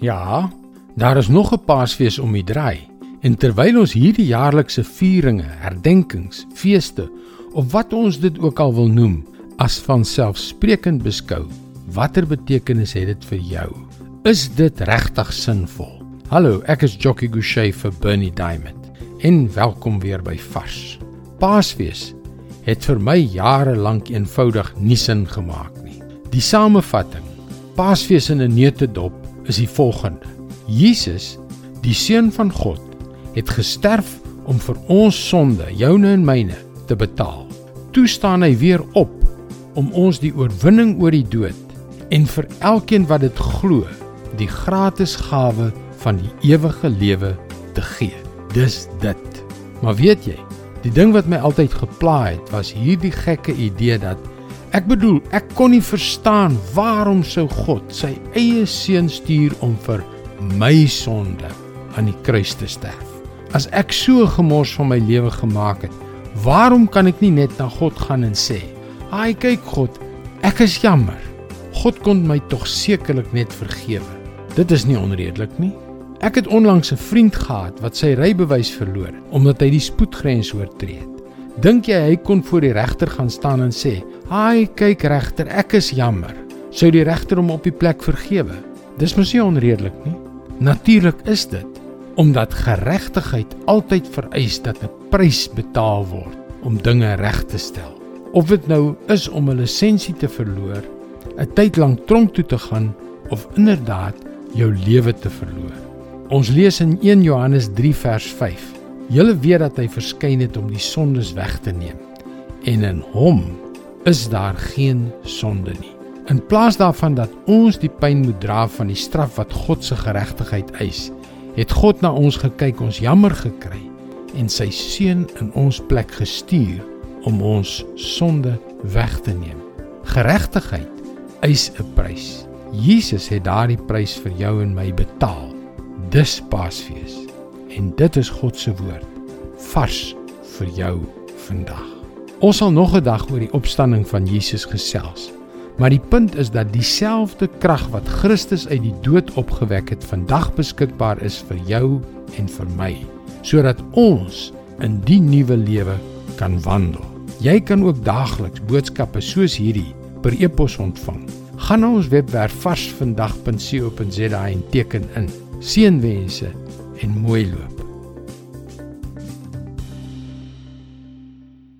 Ja, daar is nog 'n Paasfees om die draai. En terwyl ons hierdie jaarlikse vieringe, herdenkings, feeste of wat ons dit ook al wil noem, as van selfsprekend beskou, watter betekenis het dit vir jou? Is dit regtig sinvol? Hallo, ek is Jockey Gouchee vir Bernie Diamond. En welkom weer by Vars. Paasfees het vir my jare lank eenvoudig nie sin gemaak nie. Die samevatting: Paasfees in 'n neutedop is die volgende: Jesus, die seun van God, het gesterf om vir ons sonde, joune en myne, te betaal. Toe staan hy weer op om ons die oorwinning oor die dood en vir elkeen wat dit glo, die gratis gawe van die ewige lewe te gee. Dis dit. Maar weet jy, die ding wat my altyd gepla het, was hierdie gekke idee dat ek bedoel, ek kon nie verstaan waarom sou God sy eie seun stuur om vir my sonde aan die kruis te sterf. As ek so gemors van my lewe gemaak het, waarom kan ek nie net na God gaan en sê: "Haai, kyk God, ek is jammer. God kon my tog sekerlik net vergewe." Dit is nie onredelik nie. Ek het onlangs 'n vriend gehad wat sy rybewys verloor omdat hy die spoedgrens oortree het. Dink jy hy kon voor die regter gaan staan en sê: "Haai, kyk regter, ek is jammer." Sou die regter hom op die plek vergewe? Dis mos nie onredelik nie. Natuurlik is dit omdat geregtigheid altyd vereis dat 'n prys betaal word om dinge reg te stel. Of dit nou is om 'n lisensie te verloor, 'n tyd lank tronk toe te gaan of inderdaad jou lewe te verloor. Ons lees in 1 Johannes 3 vers 5. Julle weet dat hy verskyn het om die sondes weg te neem en in hom is daar geen sonde nie. In plaas daarvan dat ons die pyn moet dra van die straf wat God se geregtigheid eis, het God na ons gekyk, ons jammer gekry en sy seun in ons plek gestuur om ons sonde weg te neem. Geregtigheid eis 'n prys. Jesus het daardie prys vir jou en my betaal. Dis Paasfees en dit is God se woord vars vir jou vandag. Ons sal nog 'n dag oor die opstanding van Jesus gesels. Maar die punt is dat dieselfde krag wat Christus uit die dood opgewek het, vandag beskikbaar is vir jou en vir my, sodat ons in die nuwe lewe kan wandel. Jy kan ook daagliks boodskappe soos hierdie per e-pos ontvang. Gaan na ons webwerf varsvandag.co.za en teken in. Seënwense en Muelo.